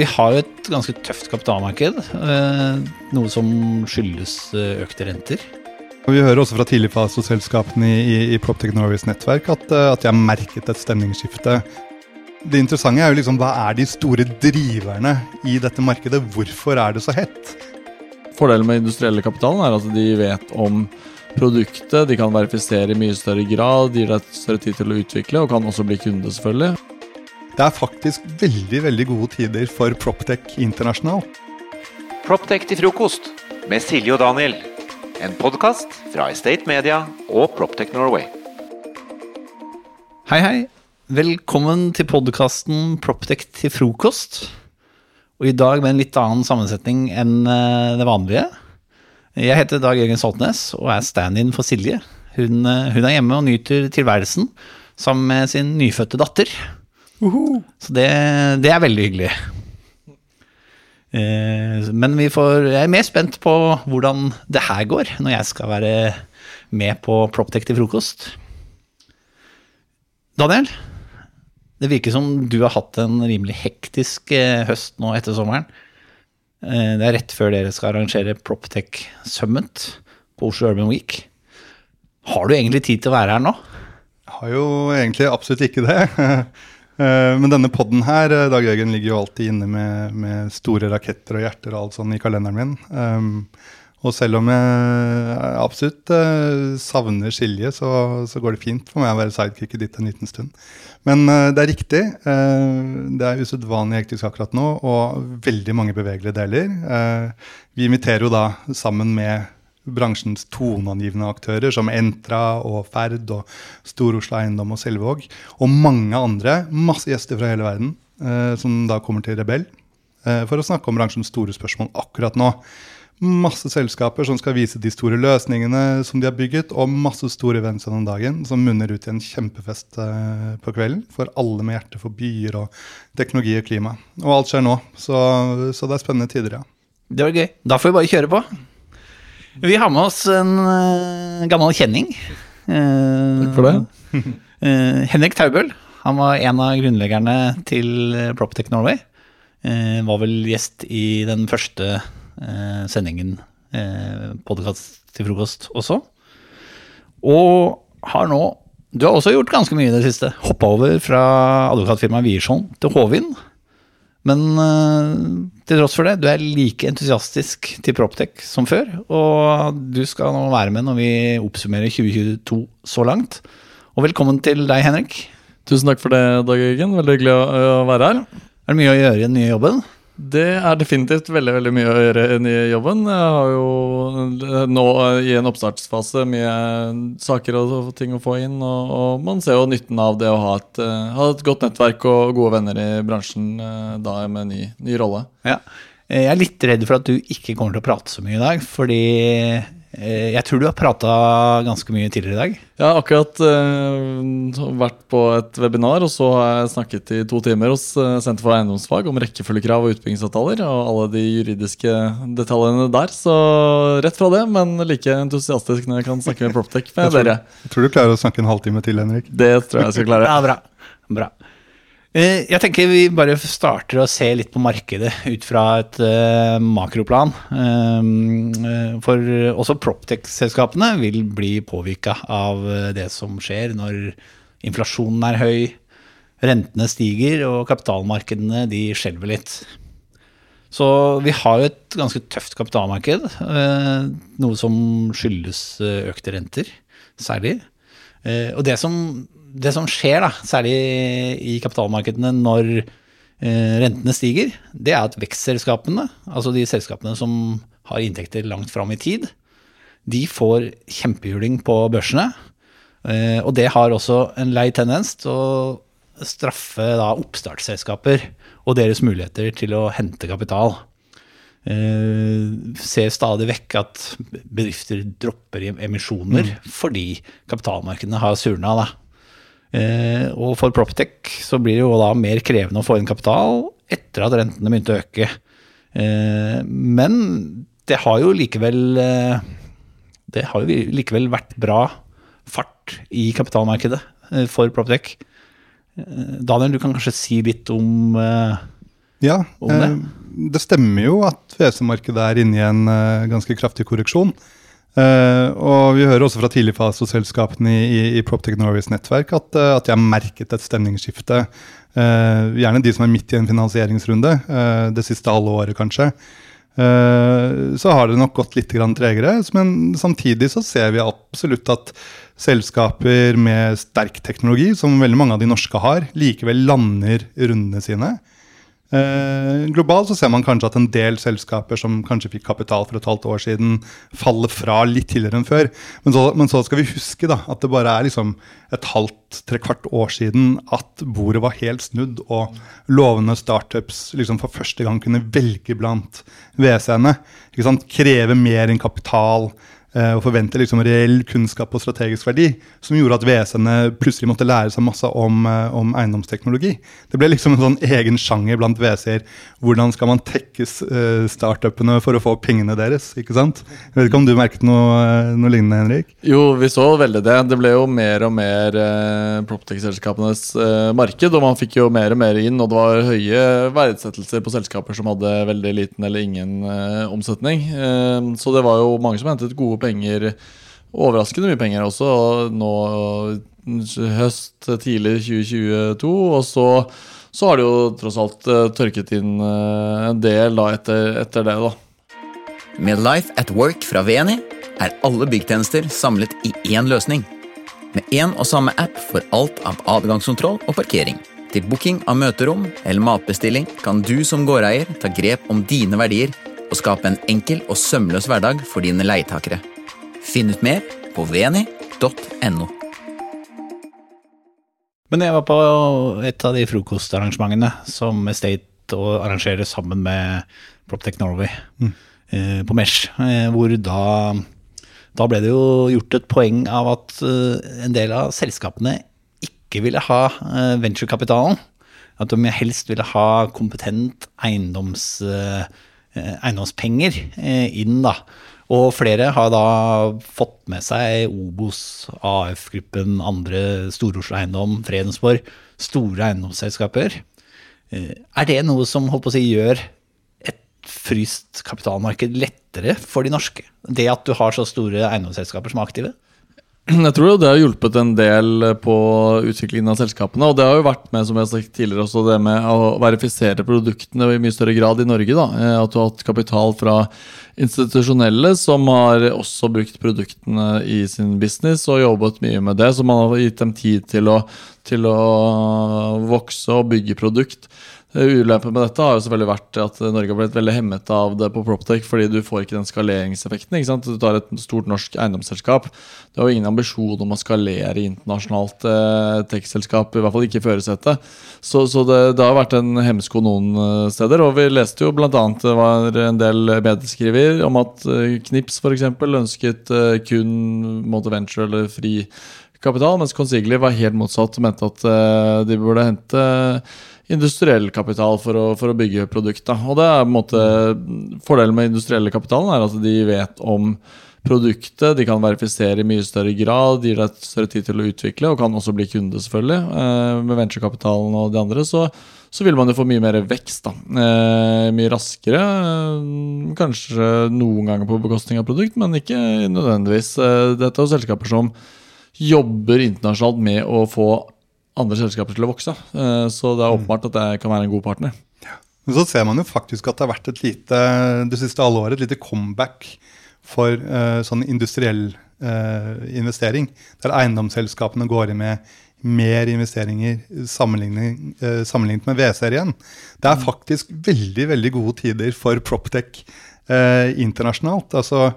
Vi har jo et ganske tøft kapitalmarked, eh, noe som skyldes eh, økte renter. Og vi hører også fra tidligfaseselskapene i, i, i Proptech Norways nettverk at, eh, at de har merket et stemningsskifte. Det interessante er jo liksom hva er de store driverne i dette markedet? Hvorfor er det så hett? Fordelen med industrielle kapitalen er at de vet om produktet, de kan verifisere i mye større grad, de gir deg større tid til å utvikle, og kan også bli kunde, selvfølgelig. Det er faktisk veldig veldig gode tider for Proptech internasjonal. Proptech til frokost med Silje og Daniel. En podkast fra Estate Media og Proptech Norway. Hei, hei. Velkommen til podkasten Proptech til frokost. Og i dag med en litt annen sammensetning enn eh, det vanlige. Jeg heter Dag Jørgen Saltnes og er stand-in for Silje. Hun, eh, hun er hjemme og nyter tilværelsen sammen med sin nyfødte datter. Så det, det, er veldig hyggelig. Eh, men vi får, jeg er mer spent på hvordan det her går, når jeg skal være med på Proptech til frokost. Daniel, det virker som du har hatt en rimelig hektisk eh, høst nå etter sommeren. Eh, det er rett før dere skal arrangere Proptech Summit på Oslo Urban Week. Har du egentlig tid til å være her nå? Jeg har jo egentlig absolutt ikke det. Eh, men denne poden her, Dag Jørgen ligger jo alltid inne med, med, store raketter og hjerter og alt sånn i kalenderen min. Um, og selv om jeg absolutt uh, savner Silje, så, så, går det fint for meg å være sidekick ditt en liten stund. Men det er riktig. Det er usedvanlig hektisk akkurat nå, og veldig mange bevegelige deler. Vi inviterer jo da sammen med bransjens toneangivende aktører som Entra og Ferd og Stor-Oslo Eiendom og Selvåg, og mange andre, masse gjester fra hele verden, som da kommer til Rebell, for å snakke om bransjens store spørsmål akkurat nå masse selskaper som skal vise de store løsningene som de har bygget, og masse store events gjennom dagen som munner ut i en kjempefest eh, på kvelden for alle med hjerte for byer og teknologi og klima. Og alt skjer nå, så, så det er spennende tider, ja. Det var gøy. Da får vi bare kjøre på. Vi har med oss en uh, gammel kjenning. Uh, Takk for det. uh, Henrik Taubøl. Han var en av grunnleggerne til Proptech Norway. var vel gjest i den første sendingen uh, podkast til frokost også. Og har nå Du har også gjort ganske mye i det siste. Hoppa over fra advokatfirmaet Wiersholm til Håvin. Men eh, til tross for det, du er like entusiastisk til Proptech som før. Og du skal nå være med når vi oppsummerer 2022 så langt. Og velkommen til deg, Henrik. Tusen takk for det, Dag Jørgen. Veldig hyggelig å være her. Er det mye å gjøre i den nye jobben? Det er definitivt veldig veldig mye å gjøre i jobben. Jeg har jo nå i en oppstartsfase mye saker og ting å få inn. Og, og man ser jo nytten av det å ha et, eh, ha et, godt nettverk og gode venner i bransjen eh, da med ny, ny rolle. Ja. Jeg er litt redd for at du ikke kommer til å prate så mye i dag, fordi Eh, jeg tror du har prata ganske mye tidligere i dag? Jeg har akkurat uh, vært på et webinar, og så har jeg snakket i to timer hos uh, Senter for eiendomsfag om rekkefølgekrav og utbyggingsavtaler og alle de juridiske detaljene der. Så rett fra det, men like entusiastisk når jeg kan snakke med Proptech med dere. Jeg tror du klarer å snakke en halvtime til, Henrik. Det tror jeg jeg skal klare. Ja, bra. bra. Eh, jeg tenker vi bare starter å se litt på markedet ut fra et uh, makroplan. Um, for også Proptech-selskapene vil bli påvirka av det som skjer når inflasjonen er høy, rentene stiger og kapitalmarkedene de skjelver litt. Så vi har jo et ganske tøft kapitalmarked, uh, noe som skyldes økte renter, særlig. Uh, og det som det som skjer, da, særlig i kapitalmarkedene når eh, rentene stiger, det er at vekstselskapene, altså de selskapene som har inntekter langt fram i tid, de får kjempehjuling på børsene. Eh, og det har også en lei tendens til å straffe da, oppstartsselskaper og deres muligheter til å hente kapital. Uh, ser stadig vekk at bedrifter dropper emisjoner mm. fordi kapitalmarkedene har surna. Da. Eh, og for Proptech så blir det jo da mer krevende å få inn kapital etter at rentene begynte å øke. Eh, men det har jo likevel eh, Det har jo likevel vært bra fart i kapitalmarkedet for Proptech. Daniel, du kan kanskje si litt om Ja, om det? det stemmer jo at VC-markedet er inne i en ganske kraftig korreksjon. Eh, og vi hører også fra tidligfaseselskapene i, i, i Proptech Norways nettverk at, eh, at de har merket et stemningsskifte. Uh, gjerne de som er midt i en finansieringsrunde, uh, det siste halve året kanskje. Så har det nok gått litt tregere, men samtidig så ser vi absolutt at selskaper med sterk teknologi, som veldig mange av de norske har, likevel lander rundene sine. Eh, globalt så ser man kanskje at en del selskaper som kanskje fikk kapital for et halvt år siden, faller fra litt tidligere enn før. Men så, men så skal vi huske da, at det bare er liksom et halvt, trekvart år siden at bordet var helt snudd, og lovende startups liksom for første gang kunne velge blant WC-ene. Kreve mer enn kapital og forvente liksom reell kunnskap og strategisk verdi, som gjorde at VS-ene plutselig måtte lære seg masse om, eh, om eiendomsteknologi. Det ble liksom en sånn egen sjanger blant WC-er. Hvordan skal man tekkes eh, startupene for å få pengene deres? ikke sant? Jeg vet ikke om du merket noe, eh, noe lignende, Henrik? Jo, vi så veldig det. Det ble jo mer og mer eh, Proptech-selskapenes eh, marked, og man fikk jo mer og mer inn, og det var høye verdsettelser på selskaper som hadde veldig liten eller ingen eh, omsetning. Eh, så det var jo mange som hentet gode penger, overraskende mye penger også, nå høst, tidlig 2022, og så så har det jo tross alt eh, tørket inn eh, en del da etter, etter det, da. Med Life at Work fra VNI er alle byggtjenester samlet i én løsning. Med én og samme app for alt av adgangskontroll og parkering. Til booking av møterom eller matbestilling kan du som gårdeier ta grep om dine verdier og skape en enkel og sømløs hverdag for dine leietakere. Finn ut mer på veni.no. Men jeg var på et av de frokostarrangementene som Estate og arrangerer sammen med Proptech Norway eh, på Mesh, eh, hvor da da ble det jo gjort et poeng av at eh, en del av selskapene ikke ville ha venturekapitalen. At de helst ville ha kompetent eiendoms, eiendomspenger inn, da. Og flere har da fått med seg Obos, AF-gruppen, andre Stor-Oslo Eiendom, Fredensborg. Store eiendomsselskaper. Eh, Er det noe som holdt på å si, gjør et fryst kapitalmarked lettere for de norske? Det at du har så store eiendomsselskaper som er aktive? Jeg tror det har hjulpet en del på utviklingen av selskapene. Og det har jo vært med som jeg har sagt tidligere også, det med å verifisere produktene i mye større grad i Norge. da, Eh, At du har hatt kapital fra institusjonelle som har også brukt produktene i sin business og jobbet mye med det. Så man har gitt dem tid til å, til å vokse og bygge produkt. Eh, Ulempen med dette har jo selvfølgelig vært at Norge har blitt veldig hemmet av det på Proptech, fordi du får ikke den skaleringseffekten. ikke sant? Du tar et stort norsk eiendomsselskap. Det har jo ingen ambisjon om å skalere internasjonalt eh, tech-selskap, i hvert fall ikke i førersetet. Så, så det, det har vært en hemsko noen eh, steder. Og vi leste jo bl.a. det var en del medieskriver om at eh, Knips f.eks. ønsket kun måte venture eller fri kapital, mens Consigli var helt motsatt og mente at de burde hente industriell kapital for å, for å bygge produkt. Og det er på en måte Fordelen med industrielle kapitalen er at de vet om produktet, de kan verifisere i mye større grad, gir deg større tid til å utvikle, og kan også bli kunde, selvfølgelig. Eh, med venturekapitalen og de andre, så, så vil man jo få mye mer vekst. da. Eh, mye raskere. eh, Kanskje noen ganger på bekostning av produkt, men ikke nødvendigvis. Dette er jo selskaper som jobber internasjonalt med å få andre selskaper til å vokse. Eh, Så det er åpenbart at det kan være en god partner. Men så ser man jo faktisk at det har vært et lite, det siste halvåret et lite comeback for uh, sånn industriell uh, investering. Der eiendomsselskapene går inn med mer investeringer sammenlignet, uh, sammenlignet med igjen. Det er faktisk veldig veldig gode tider for Proptech internasjonalt. Altså,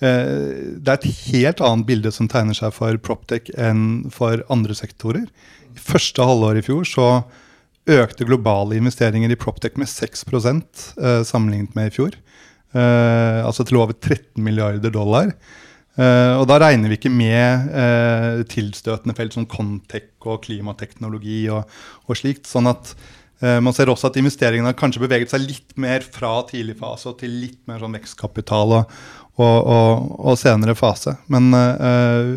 det er et helt annet bilde som tegner seg for Proptech enn for andre sektorer. I første halvår i fjor så økte globale investeringer i Proptech med 6 eh, sammenlignet med i fjor. Eh, altså til over 13 milliarder dollar. Eh, og da regner vi ikke med eh, tilstøtende felt som Contech og klimateknologi og, og slikt. Sånn at Eh, man ser også at investeringene har kanskje beveget seg litt mer fra tidlig fase og til litt mer sånn vekstkapital og, og, og, og senere fase. Men uh,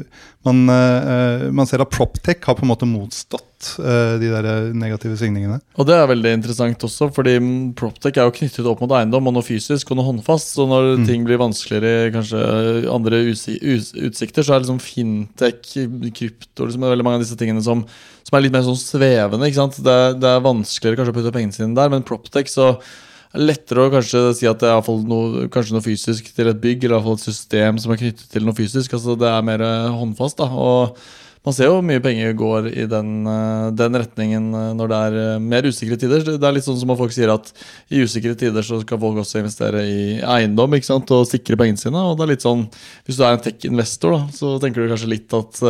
man, uh, man, ser at Proptech har på en måte motstått uh, de der negative svingningene. Og det er veldig interessant også, fordi Proptech er jo knyttet opp mot eiendom og noe fysisk og noe håndfast. Så når mm. ting blir vanskeligere i kanskje andre utsikter, så er liksom fintech, krypto, liksom veldig mange av disse tingene som som er litt mer sånn svevende. ikke sant? Det det er vanskeligere kanskje å putte pengene sine der, men Proptech så er det lettere å kanskje si at det er noe, kanskje noe fysisk til et bygg, eller et system som er knyttet til noe fysisk. altså Det er mer eh, håndfast. da, og man ser jo hvor mye penger går i den, eh, den, retningen eh, når det er mer usikre tider. Det er litt sånn som at folk sier at i usikre tider så skal folk også investere i eiendom ikke sant, og sikre pengene sine. og det er litt sånn, Hvis du er en tech-investor, så tenker du kanskje litt at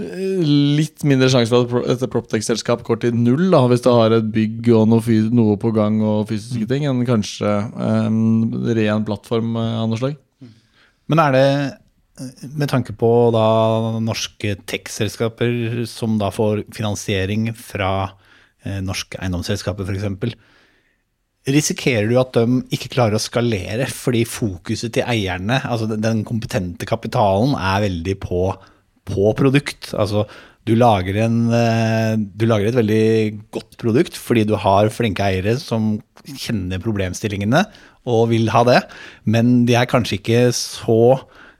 litt mindre sjanse for at et Proptex-selskap går til null da, hvis det har et bygg og noe, noe på gang og fysiske ting, enn kanskje en ren plattform av noe slag. Men er det, med tanke på da norske tech-selskaper som da får finansiering fra eh, norske eiendomsselskaper f.eks., risikerer du at de ikke klarer å skalere fordi fokuset til eierne, altså den kompetente kapitalen, er veldig på på produkt. Altså, du lager, en, eh, du lager, et veldig godt produkt fordi du har flinke eiere som kjenner problemstillingene og vil ha det, men de er kanskje ikke så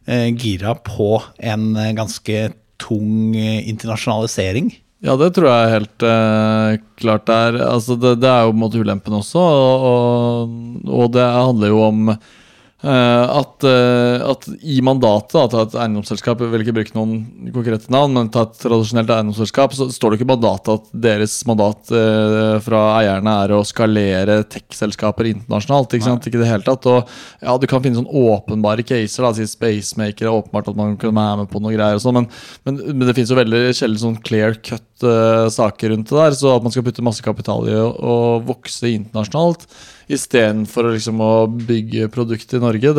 eh, gira på en eh, ganske tung internasjonalisering. Ja, det tror jeg helt eh, klart er. Altså, det, det, er jo på en måte ulempen også, og, og, og det handler jo om at, uh, at, i mandatet til et eiendomsselskap Jeg vil ikke bruke noen konkrete navn, men til et tradisjonelt eiendomsselskap så står det ikke i mandatet at deres mandat uh, fra eierne er å skalere tech-selskaper internasjonalt. Ikke sant? Ikke det hele tatt. Og ja, Du kan finne sånn åpenbare caser. da, si Spacemaker er åpenbart at man kan være med på noe greier, og sånn, men, men, men, det finnes jo veldig sjelden sånn clear cut saker rundt det der. Så at man skal putte masse kapital i å vokse internasjonalt istedenfor liksom å bygge produkter i Norge. Det,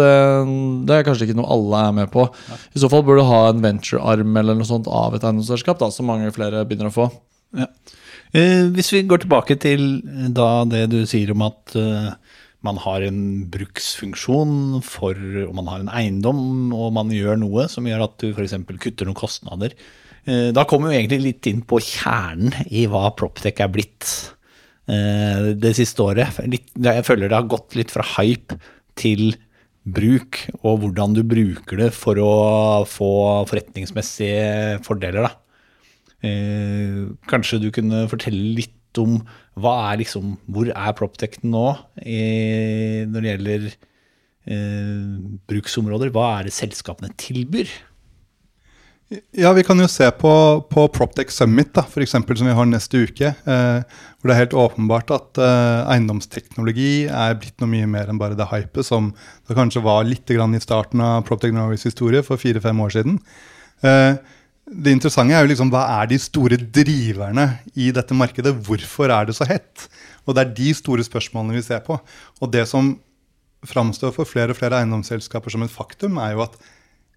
det, er kanskje ikke noe alle er med på. I så fall burde du ha en venture-arm eller noe sånt av et eiendomsselskap, som mange flere begynner å få. Ja. Eh, hvis vi går tilbake til eh, da det du sier om at uh, man har en bruksfunksjon for Og man har en eiendom og man gjør noe som gjør at du f.eks. kutter noen kostnader. Da kommer vi egentlig litt inn på kjernen i hva Proptech er blitt. Eh, det siste året. jeg føler det har gått litt fra hype til bruk, og hvordan du bruker det for å få forretningsmessige fordeler. Eh, kanskje du kunne fortelle litt om er liksom, hvor er Proptech nå når det gjelder eh, bruksområder? Hva er det selskapene tilbyr? Ja, Vi kan jo se på, på Proptech Summit, da, for eksempel, som vi har neste uke. Eh, hvor det er helt åpenbart at eh, eiendomsteknologi er blitt noe mye mer enn bare det hypet som det kanskje var litt i starten av Proptech Norways historie for fire-fem år siden. Eh, det interessante er jo liksom, hva er de store driverne i dette markedet? Hvorfor er det så hett? Og det er de store spørsmålene vi ser på. Og det som framstår for flere og flere eiendomsselskaper som et faktum, er jo at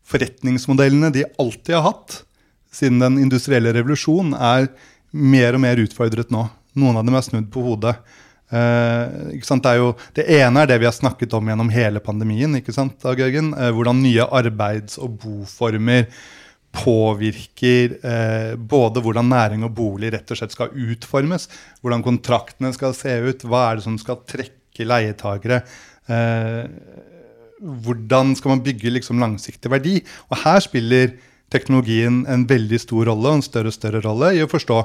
forretningsmodellene de alltid har hatt siden den industrielle revolusjonen, er mer og mer utfordret nå. Noen av dem er snudd på hodet. Eh, det, jo, det, ene er det vi har snakket om gjennom hele pandemien. sant, Eh, hvordan nye arbeids- og boformer påvirker eh, både hvordan næring og bolig rett og slett skal utformes, hvordan kontraktene skal se ut, hva er det som skal trekke leietagere. Eh, hvordan skal man bygge liksom langsiktig verdi? Og her spiller teknologien en veldig stor rolle og en større og større rolle i å forstå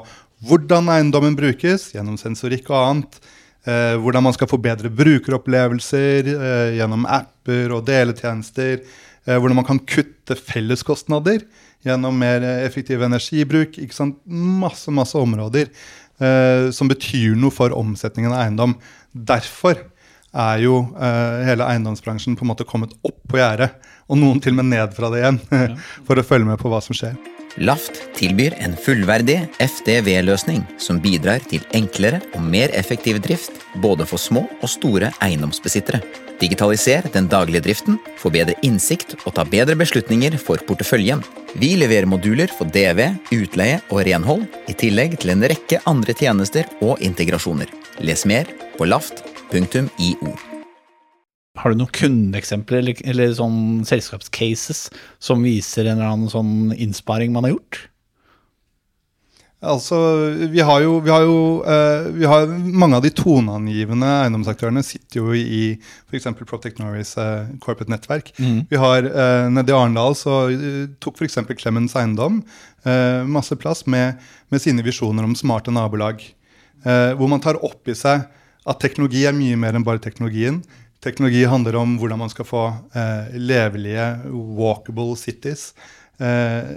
hvordan eiendommen brukes gjennom sensorikk og annet. Eh, hvordan man skal få bedre brukeropplevelser eh, gjennom apper og deletjenester. Eh, hvordan man kan kutte felleskostnader gjennom mer effektiv energibruk. ikke sant? Masse, masse områder eh, som betyr noe for omsetningen av eiendom. Derfor er jo uh, hele eiendomsbransjen på en måte kommet opp på gjerdet. Og noen til og med ned fra det igjen, for å følge med på hva som skjer. Laft tilbyr en fullverdig FDV-løsning som bidrar til enklere og mer effektiv drift både for små og store eiendomsbesittere. Digitaliser den daglige driften, få bedre innsikt og ta bedre beslutninger for porteføljen. Vi leverer moduler for DV, utleie og renhold, i tillegg til en rekke andre tjenester og integrasjoner. Les mer på laft.io. Har du noen kundeeksempler eller, eller sånn selskapscases som viser en eller annen sånn innsparing man har gjort? Altså, vi har jo, vi har jo uh, vi har, Mange av de toneangivende eiendomsaktørene sitter jo i f.eks. Protect Norways uh, corporate nettverk. Vi har uh, Nede i Arendal så uh, tok f.eks. Clemens Eiendom eh, masse plass med, med sine visjoner om smarte nabolag. Eh, hvor man tar opp i seg at teknologi er mye mer enn bare teknologien. Teknologi handler om hvordan man skal få eh, levelige, walkable cities. Eh,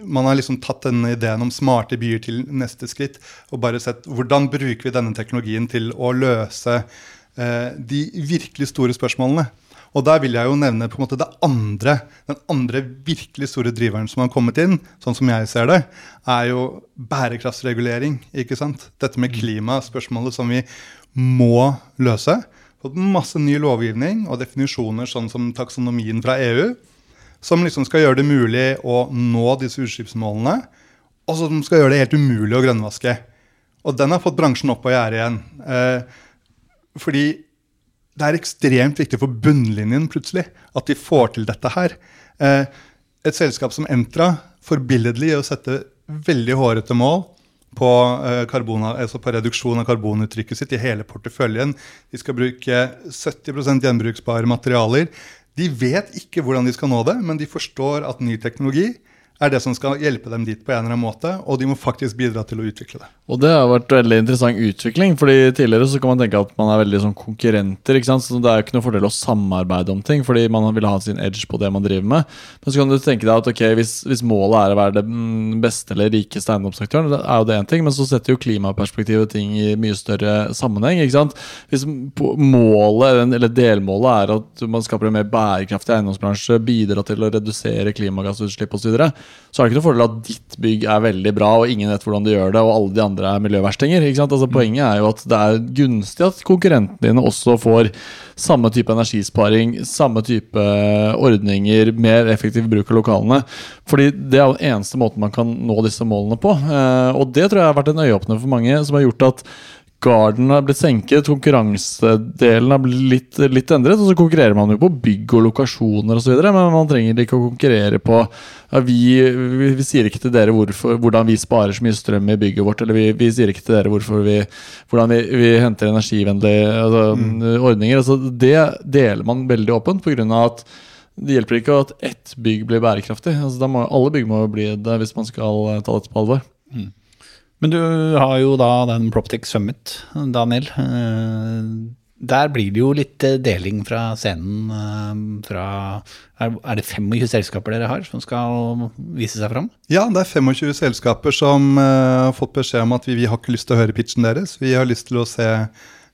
man har liksom tatt denne ideen om smarte byer til neste skritt og bare sett hvordan bruker vi denne teknologien til å løse eh, de virkelig store spørsmålene. Og der vil jeg jo nevne på en måte det andre, den andre virkelig store driveren som har kommet inn, sånn som jeg ser det, er jo bærekraftsregulering. ikke sant? Dette med klimaspørsmålet som vi må løse. Fått masse ny lovgivning og definisjoner sånn som taksonomien fra EU, som liksom skal gjøre det mulig å nå disse utslippsmålene, og som skal gjøre det helt umulig å grønnvaske. Og den har fått bransjen opp på gjerdet igjen. Eh, fordi det er ekstremt viktig for bunnlinjen plutselig at de får til dette her. Eh, et selskap som Entra, forbilledlig i å sette veldig hårete mål på, eh, karbon, altså på reduksjon av karbonuttrykket sitt i hele porteføljen. De skal bruke 70% gjenbruksbare materialer. De vet ikke hvordan de skal nå det, men de forstår at ny teknologi er det som skal hjelpe dem dit på en eller annen måte, og de må faktisk bidra til å utvikle det. Og det har vært veldig interessant utvikling, fordi tidligere så kan man tenke at man er veldig sånn konkurrenter. ikke sant? Så det er jo ikke noe fordel å samarbeide om ting, fordi man vil ha sin edge på det man driver med. Men så kan du tenke deg at ok, hvis, hvis målet er å være den beste eller rikeste eiendomsaktøren, det er jo det én ting, men så setter jo klimaperspektivet ting i mye større sammenheng. ikke sant? Hvis målet, eller delmålet er at man skaper en mer bærekraftig eiendomsbransje, bidrar til å redusere klimagassutslipp osv., så, er det ikke noe fordel at ditt bygg er veldig bra, og ingen vet hvordan du gjør det, og alle de andre er miljøverstinger. Altså Poenget er jo at det er gunstig at konkurrentene dine også får samme type energisparing, samme type ordninger, mer effektiv bruk av lokalene. Fordi det er den eneste måten man kan nå disse målene på. Eh, og det tror jeg har vært en øyeåpner for mange, som har gjort at Garden har blitt senket, konkurransedelen har blitt litt, litt endret. Og så konkurrerer man jo på bygg og lokasjoner osv., men man trenger ikke å konkurrere på ja, vi, vi, vi, sier ikke til dere hvorfor, hvordan vi sparer så mye strøm i bygget vårt, eller vi, vi sier ikke til dere vi, hvordan vi, henter energivennlige altså, mm. ordninger. Altså, det deler man veldig åpent, pga. at det hjelper ikke at ett bygg blir bærekraftig. Altså, må, alle bygg må bli det hvis man skal ta dette på alvor. Mm. Men du har jo da den Proptech Summit, Daniel. Eh, der blir det jo litt eh, deling fra scenen. Eh, fra, er det 25 selskaper dere har som skal vise seg fram? Ja, det er 25 selskaper som har fått beskjed om at vi, vi har ikke lyst til å høre pitchen deres. Vi har lyst til å se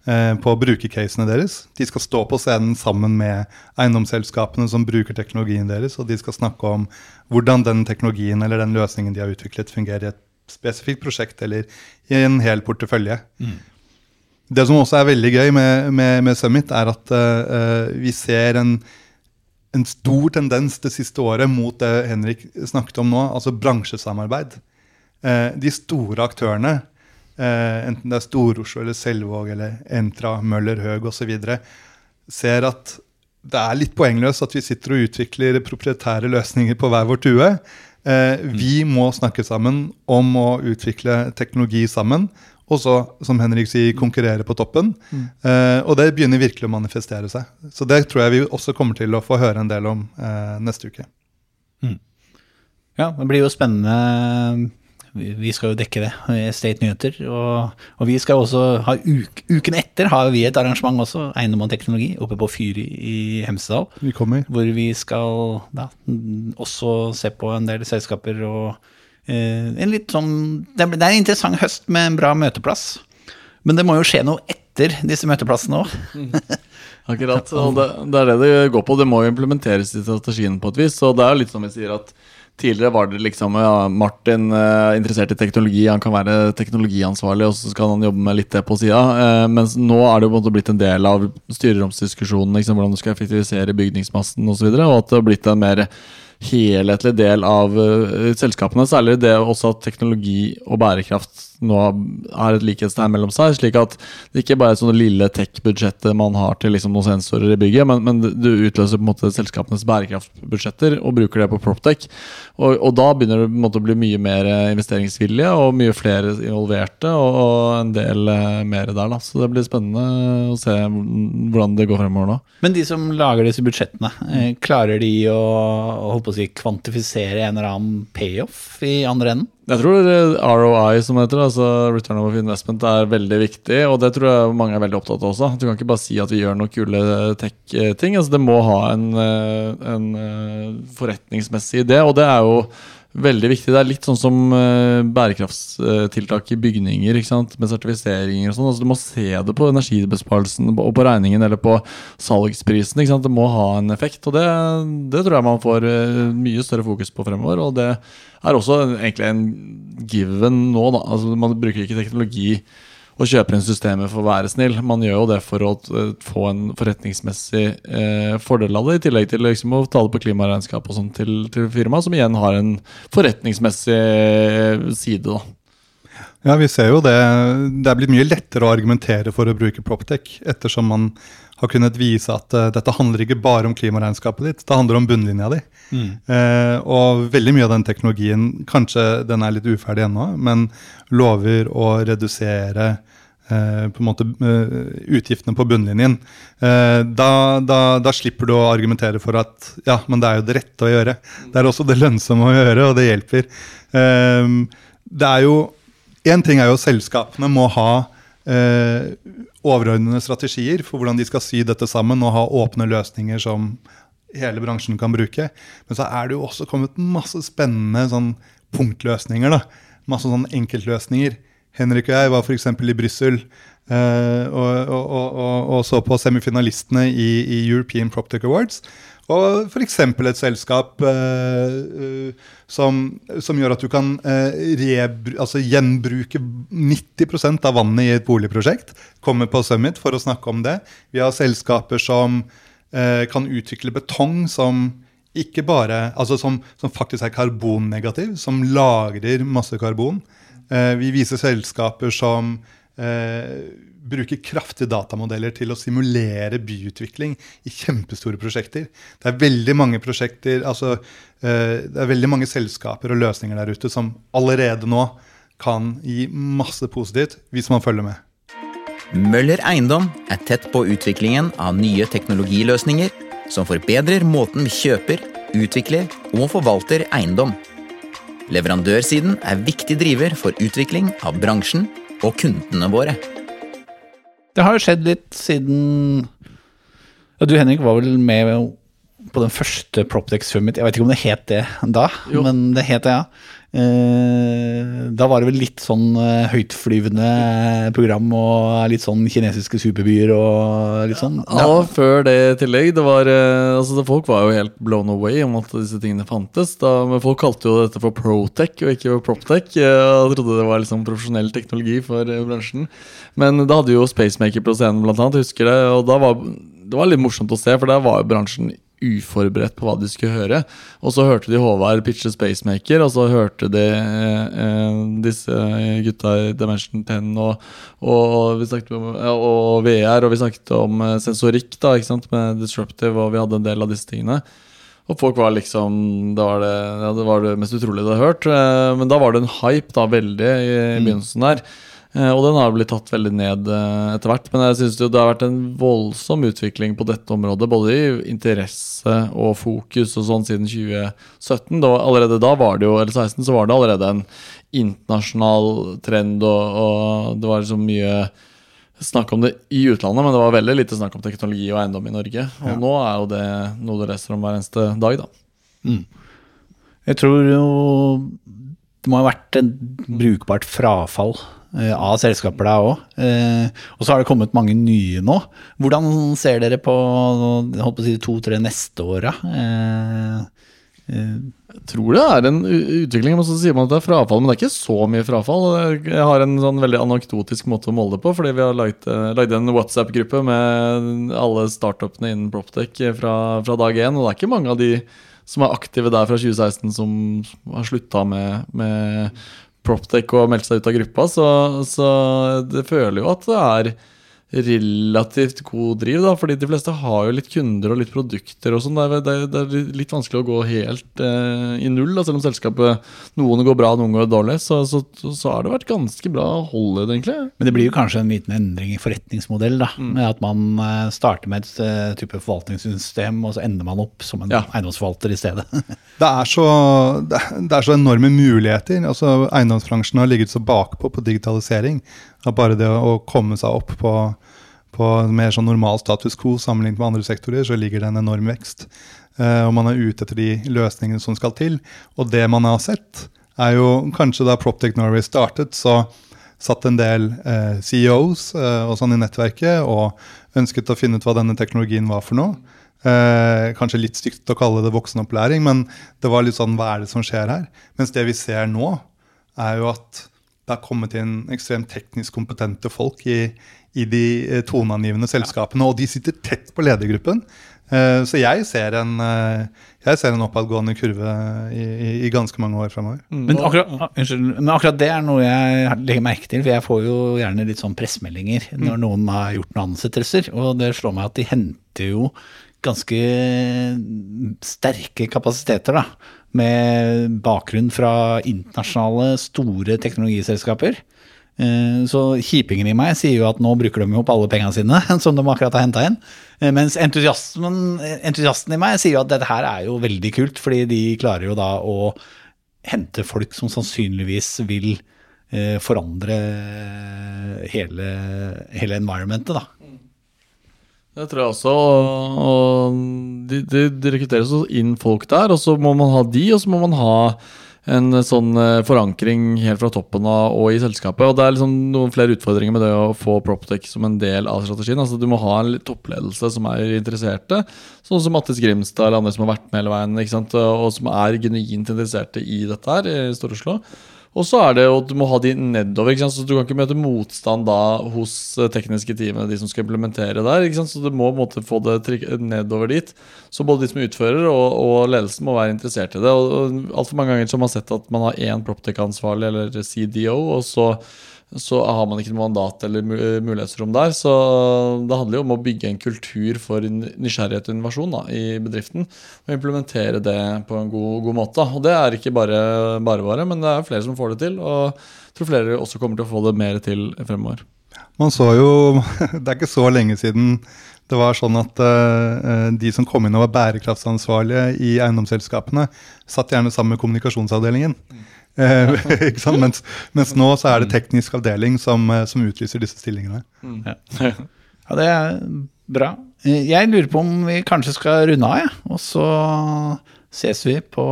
på brukercasene deres. De skal stå på scenen sammen med eiendomsselskapene som bruker teknologien deres, og de skal snakke om hvordan den teknologien eller den løsningen de har utviklet, fungerer i et spesifikt prosjekt eller i en hel portefølje. Mm. Det som også er veldig gøy med, med, med Summit, er at uh, vi ser en, en, stor tendens det siste året mot det Henrik snakket om nå, altså bransjesamarbeid. Uh, de store aktørene, uh, enten det er Stor-Oslo eller Selvåg eller Entra, Møller, Høg osv., ser at det er litt poengløst at vi sitter og utvikler proprietære løsninger på hver vår tue. Eh, vi må snakke sammen om å utvikle teknologi sammen. Og så, som Henrik sier, konkurrere på toppen. Mm. Eh, og det begynner virkelig å manifestere seg. Så det tror jeg vi også kommer til å få høre en del om eh, neste uke. Mm. Ja, det blir jo spennende vi skal jo dekke det, State Nyheter. Og, og vi skal også ha uke, uken etter har vi et arrangement også, Eiendom og teknologi, oppe på Fyri i Hemsedal. Vi kommer. Hvor vi skal da, også se på en del selskaper og eh, en litt sånn det er, en interessant høst med en bra møteplass. Men det må jo skje noe etter disse møteplassene òg. Akkurat. og det, det, er det det går på. Det må jo implementeres i strategien på et vis. Og det er litt som vi sier at Tidligere var det liksom ja, Martin eh, interessert i teknologi, han kan være teknologiansvarlig, og så skal han jobbe med litt det på sida. Eh, mens nå er det på en måte blitt en del av styreromsdiskusjonen, liksom, hvordan du skal effektivisere bygningsmassen osv., og, så videre, og at det har blitt en mer helhetlig del av uh, selskapene. Særlig det også at teknologi og bærekraft nå er et likhetstegn mellom seg. Slik at det ikke bare er sånne lille tech-budsjettet man har til liksom noen sensorer i bygget, men, men du utløser på en måte selskapenes bærekraftbudsjetter og bruker det på Proptech. Og, og da begynner det på en måte å bli mye mer investeringsvilje og mye flere involverte og, og en del uh, mer der. da. Så det blir spennende å se hvordan det går fremover nå. Men de som lager disse budsjettene, eh, klarer de å, å si, kvantifisere en eller annen payoff i andre enden? Jeg tror ROI, som heter, altså Return of Investment, er veldig viktig. Og det tror jeg mange er veldig opptatt av også. Du kan ikke bare si at vi gjør noen kule tech-ting. Altså, det må ha en, eh, en eh, forretningsmessig idé, og det er jo veldig viktig. Det er litt sånn som uh, bærekraftstiltak i bygninger med sertifiseringer og sånn. Altså, du må se det på energibesparelsen og på regningen eller på salgsprisen. Det må ha en effekt, og det, det tror jeg man får uh, mye større fokus på fremover. Og det er også egentlig en given nå, da. Altså, man bruker ikke teknologi og kjøper inn systemet for å være snill. Man gjør jo det for å uh, få en forretningsmessig eh, fordel av det, i tillegg til liksom, å ta det på klimaregnskap og sånn til, til firmaet, som igjen har en forretningsmessig eh, side. da. Ja, vi ser jo det. Det er blitt mye lettere å argumentere for å bruke Proptech, ettersom man har kunnet vise at uh, dette handler ikke bare om klimaregnskapet ditt, det handler om bunnlinja di. Mm. Uh, og veldig mye av den teknologien, kanskje den er litt uferdig ennå, men lover å redusere uh, på en måte utgiftene på bunnlinjen. Da, da, da, slipper du å argumentere for at ja, men det er jo det rette å gjøre. Det er også det lønnsomme å gjøre, og det hjelper. det er jo Én ting er jo selskapene må ha eh, overordnede strategier for hvordan de skal sy dette sammen og ha åpne løsninger som hele bransjen kan bruke. Men så er det jo også kommet masse spennende sånn punktløsninger. da. Masse sånn enkeltløsninger. Henrik og jeg var f.eks. i Brussel eh, og, og, og, og, så på semifinalistene i, i European Proptech Awards. Og f.eks. et selskap eh, eh, som, som, gjør at du kan eh, altså gjenbruke 90% av vannet i et boligprosjekt. Kommer på Summit for å snakke om det. Vi har selskaper som eh, kan utvikle betong som ikke bare, altså som, som, faktisk er karbonnegativ, som lagrer masse karbon. Eh, vi viser selskaper som eh, bruker kraftige datamodeller til å simulere byutvikling i kjempestore prosjekter. Det er veldig mange prosjekter, altså eh, det er veldig mange selskaper og løsninger der ute som allerede nå kan gi masse positivt hvis man følger med. Møller Eiendom er tett på utviklingen av nye teknologiløsninger som forbedrer måten vi kjøper, utvikler og forvalter eiendom. Leverandørsiden er viktig driver for utvikling av bransjen og kundene våre. Det har jo skjedd litt siden Du Henrik var vel med på den første Proptex Summit. Jeg vet ikke om det het det da, jo. men det het det, ja. Eh, da var det vel litt sånn eh, høytflyvende program og litt sånn kinesiske superbyer og litt sånn. Ja, ja før det i tillegg. Det var, eh, altså, folk var jo helt blown away om at disse tingene fantes. Da, men folk kalte jo dette for Protech og ikke Proptech. Og trodde det var liksom profesjonell teknologi for bransjen. Men da hadde jo Spacemaker på scenen, blant annet, husker det. Og da var det var litt morsomt å se, for der var jo bransjen uforberedt på hva de skulle høre. Og så hørte de Håvard pitche Spacemaker, og så hørte de eh, disse gutta i Dimension 10 og, og, om, og, VR, og vi snakket om eh, sensorikk da, ikke sant, med Disruptive, og vi hadde en del av disse tingene. Og folk var liksom Det var det, ja, det, var det mest utrolige de hadde hørt. Eh, men da var det en hype da veldig i, i mm. begynnelsen der. Eh, og den har blitt tatt veldig ned eh, etter hvert. Men jeg syns det har vært en voldsom utvikling på dette området, både i interesse og fokus og sånn siden 2017. Da, allerede da var det jo, eller 16 så var det allerede en internasjonal trend, og, og det var så mye snakk om det i utlandet, men det var veldig lite snakk om teknologi og eiendom i Norge. Og ja. nå er jo det noe du leser om hver eneste dag, da. Mm. Jeg tror jo det må ha vært et brukbart frafall av selskaper der òg. Eh, og så har det kommet mange nye nå. Hvordan ser dere på, på si, to-tre neste åra? Eh, Eh, Jeg tror det er en utvikling, men så sier man at det er frafall. Men det er ikke så mye frafall. Jeg har en sånn veldig anekdotisk måte å måle det på. Fordi vi har lagd, eh, lagd en WhatsApp-gruppe med alle startupene innen Proptech fra, fra dag én. Og det er ikke mange av de som er aktive der fra 2016 som har slutta med, med Proptech og meldt seg ut av gruppa. Så, så det føler jo at det er relativt god driv, da, fordi de fleste har jo litt kunder og litt produkter og sånn. Det, det, det er litt vanskelig å gå helt eh, i null, da, selv om selskapet noen går bra, noen går dårlig. Så, så, så har det vært ganske bra hold i det, egentlig. Men det blir jo kanskje en liten endring i forretningsmodell. da, Mm. med At man eh, starter med et eh, type forvaltningssystem, og så ender man opp som en Ja. eiendomsforvalter i stedet. Det er, så, det er- det er så enorme muligheter. altså Eiendomsbransjen har ligget så bakpå på digitalisering. At bare det å komme seg opp på, på mer sånn normal status quo sammenlignet med andre sektorer, så ligger det en enorm vekst. Uh, og man er ute etter de løsningene som skal til. Og det man har sett, er jo kanskje da Proptech Norway startet, så satt en del uh, CEOs uh, og sånn i nettverket og ønsket å finne ut hva denne teknologien var for noe. Eh, kanskje litt stygt å kalle det voksenopplæring, men det var litt sånn hva er det som skjer her? Mens det vi ser nå, er jo at det har kommet inn ekstremt teknisk kompetente folk i, i de eh, toneangivende selskapene, og de sitter tett på ledergruppen. Eh, så jeg ser en, eh, jeg ser en oppadgående kurve i, i, i ganske mange år framover. Men akkurat, ah, men akkurat det er noe jeg legger merke til, for jeg får jo gjerne litt sånn pressemeldinger når noen har gjort noen ansettelser, og det slår meg at de henter jo ganske sterke kapasiteter, da, med bakgrunn fra internasjonale, store teknologiselskaper. Eh, Så kjipingen i meg sier jo at nå bruker de opp alle pengene sine, som de akkurat har henta inn. Eh, Mens entusiasten i meg sier jo at dette her er jo veldig kult, fordi de klarer jo da å hente folk som sannsynligvis vil eh, forandre hele, hele environmentet, da. Det tror jeg også. Og, og de, de, de rekrutteres inn folk der, og så må man ha de, og så må man ha en sånn eh, forankring helt fra toppen av og i selskapet. Og det er liksom noen flere utfordringer med det å få Proptech som en del av strategien. Altså Du må ha en toppledelse som er interesserte, sånn som Mattis Grimstad eller andre som har vært med hele veien, og som er genuint interesserte i dette her i Stor-Oslo. Og så er det jo at du må ha de nedover. Så Du kan ikke møte motstand da hos eh, tekniske teamene, de som skal implementere der. Så du må måte få det nedover dit. Så både de som utfører og, og ledelsen må være interessert i det. Og, og Altfor mange ganger så har man sett at man har én Proptech-ansvarlig eller CDO, og så, så har man ikke noe mandat eller mulighetsrom der. Så det handler jo om å bygge en kultur for nysgjerrighet og innovasjon da, i bedriften. Og implementere det på en god, god måte. Og det er ikke bare bare, bare, men det er flere som får det til. Og jeg tror flere også kommer til å få det mer til fremover. Man så jo, Det er ikke så lenge siden det var sånn at eh, de som kom inn og var bærekraftsansvarlige i eiendomsselskapene, satt gjerne sammen med kommunikasjonsavdelingen. Eh, ikke sant? Mens, mens nå så er det teknisk avdeling som, eh, som utlyser disse stillingene. Ja, det er bra. Jeg lurer på om vi kanskje skal runde av, ja. og så ses vi på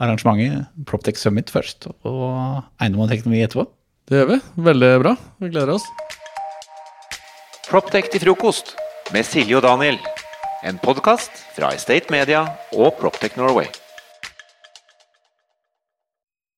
arrangementet Proptech Summit først, og eiendom og teknologi etterpå. Det gjør vi. Veldig bra. Vi gleder oss. Proptech til frokost med Silje og Daniel. En podkast fra Estate Media og Proptech Norway.